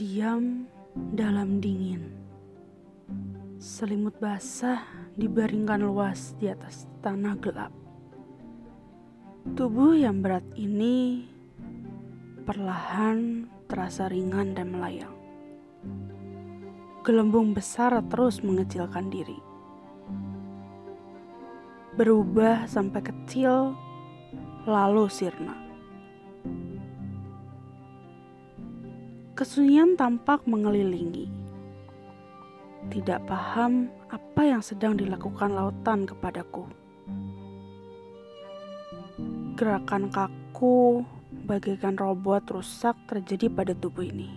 Diam dalam dingin. Selimut basah dibaringkan luas di atas tanah gelap. Tubuh yang berat ini perlahan terasa ringan dan melayang. Gelembung besar terus mengecilkan diri. Berubah sampai kecil, lalu sirna. Kesunyian tampak mengelilingi. Tidak paham apa yang sedang dilakukan lautan kepadaku. Gerakan kaku bagaikan robot rusak terjadi pada tubuh ini.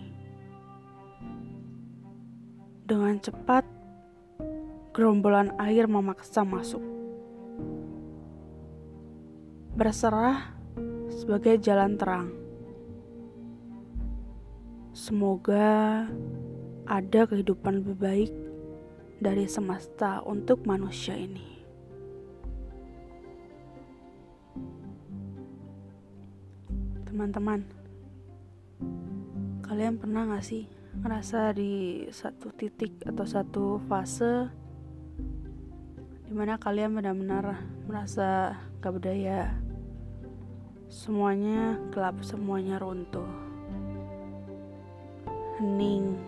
Dengan cepat, gerombolan air memaksa masuk. Berserah sebagai jalan terang Semoga ada kehidupan lebih baik dari semesta untuk manusia ini. Teman-teman, kalian pernah gak sih ngerasa di satu titik atau satu fase di mana kalian benar-benar merasa gak berdaya, semuanya gelap, semuanya runtuh hening,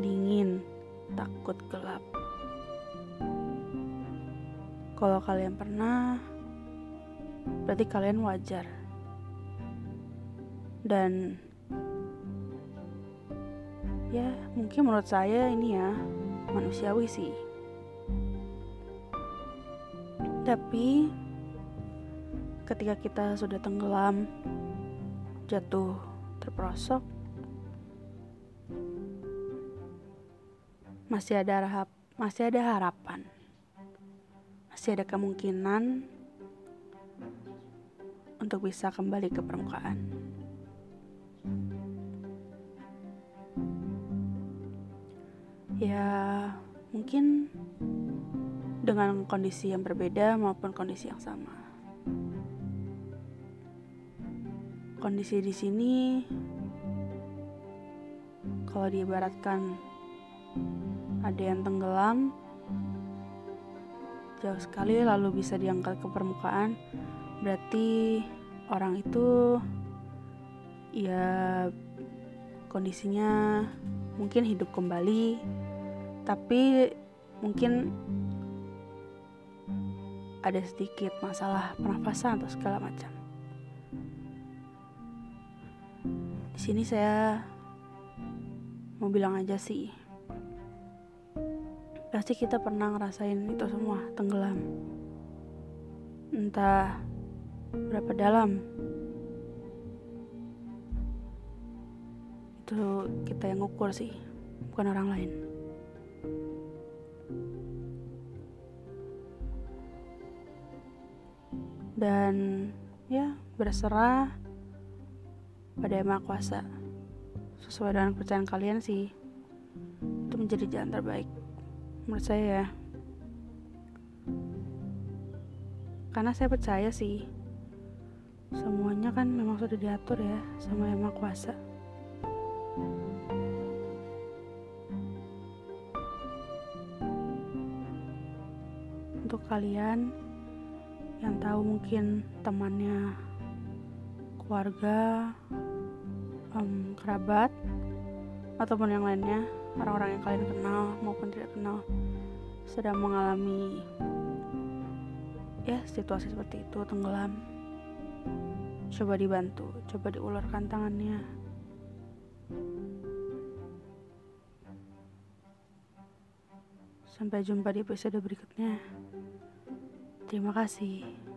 dingin, takut gelap. Kalau kalian pernah, berarti kalian wajar. Dan ya, mungkin menurut saya ini ya manusiawi sih. Tapi ketika kita sudah tenggelam, jatuh terperosok, masih ada harap, masih ada harapan. Masih ada kemungkinan untuk bisa kembali ke permukaan. Ya, mungkin dengan kondisi yang berbeda maupun kondisi yang sama. Kondisi di sini kalau diibaratkan ada yang tenggelam. Jauh sekali lalu bisa diangkat ke permukaan. Berarti orang itu ya kondisinya mungkin hidup kembali. Tapi mungkin ada sedikit masalah pernafasan atau segala macam. Di sini saya mau bilang aja sih Pasti kita pernah ngerasain itu semua tenggelam. Entah berapa dalam. Itu kita yang ngukur sih, bukan orang lain. Dan ya berserah pada Yang Maha Kuasa. Sesuai dengan kepercayaan kalian sih, itu menjadi jalan terbaik menurut saya ya. Karena saya percaya sih semuanya kan memang sudah diatur ya sama yang maha kuasa. Untuk kalian yang tahu mungkin temannya keluarga um, kerabat ataupun yang lainnya orang-orang yang kalian kenal maupun tidak kenal sedang mengalami ya situasi seperti itu tenggelam. Coba dibantu coba diulurkan tangannya. Sampai jumpa di episode berikutnya. Terima kasih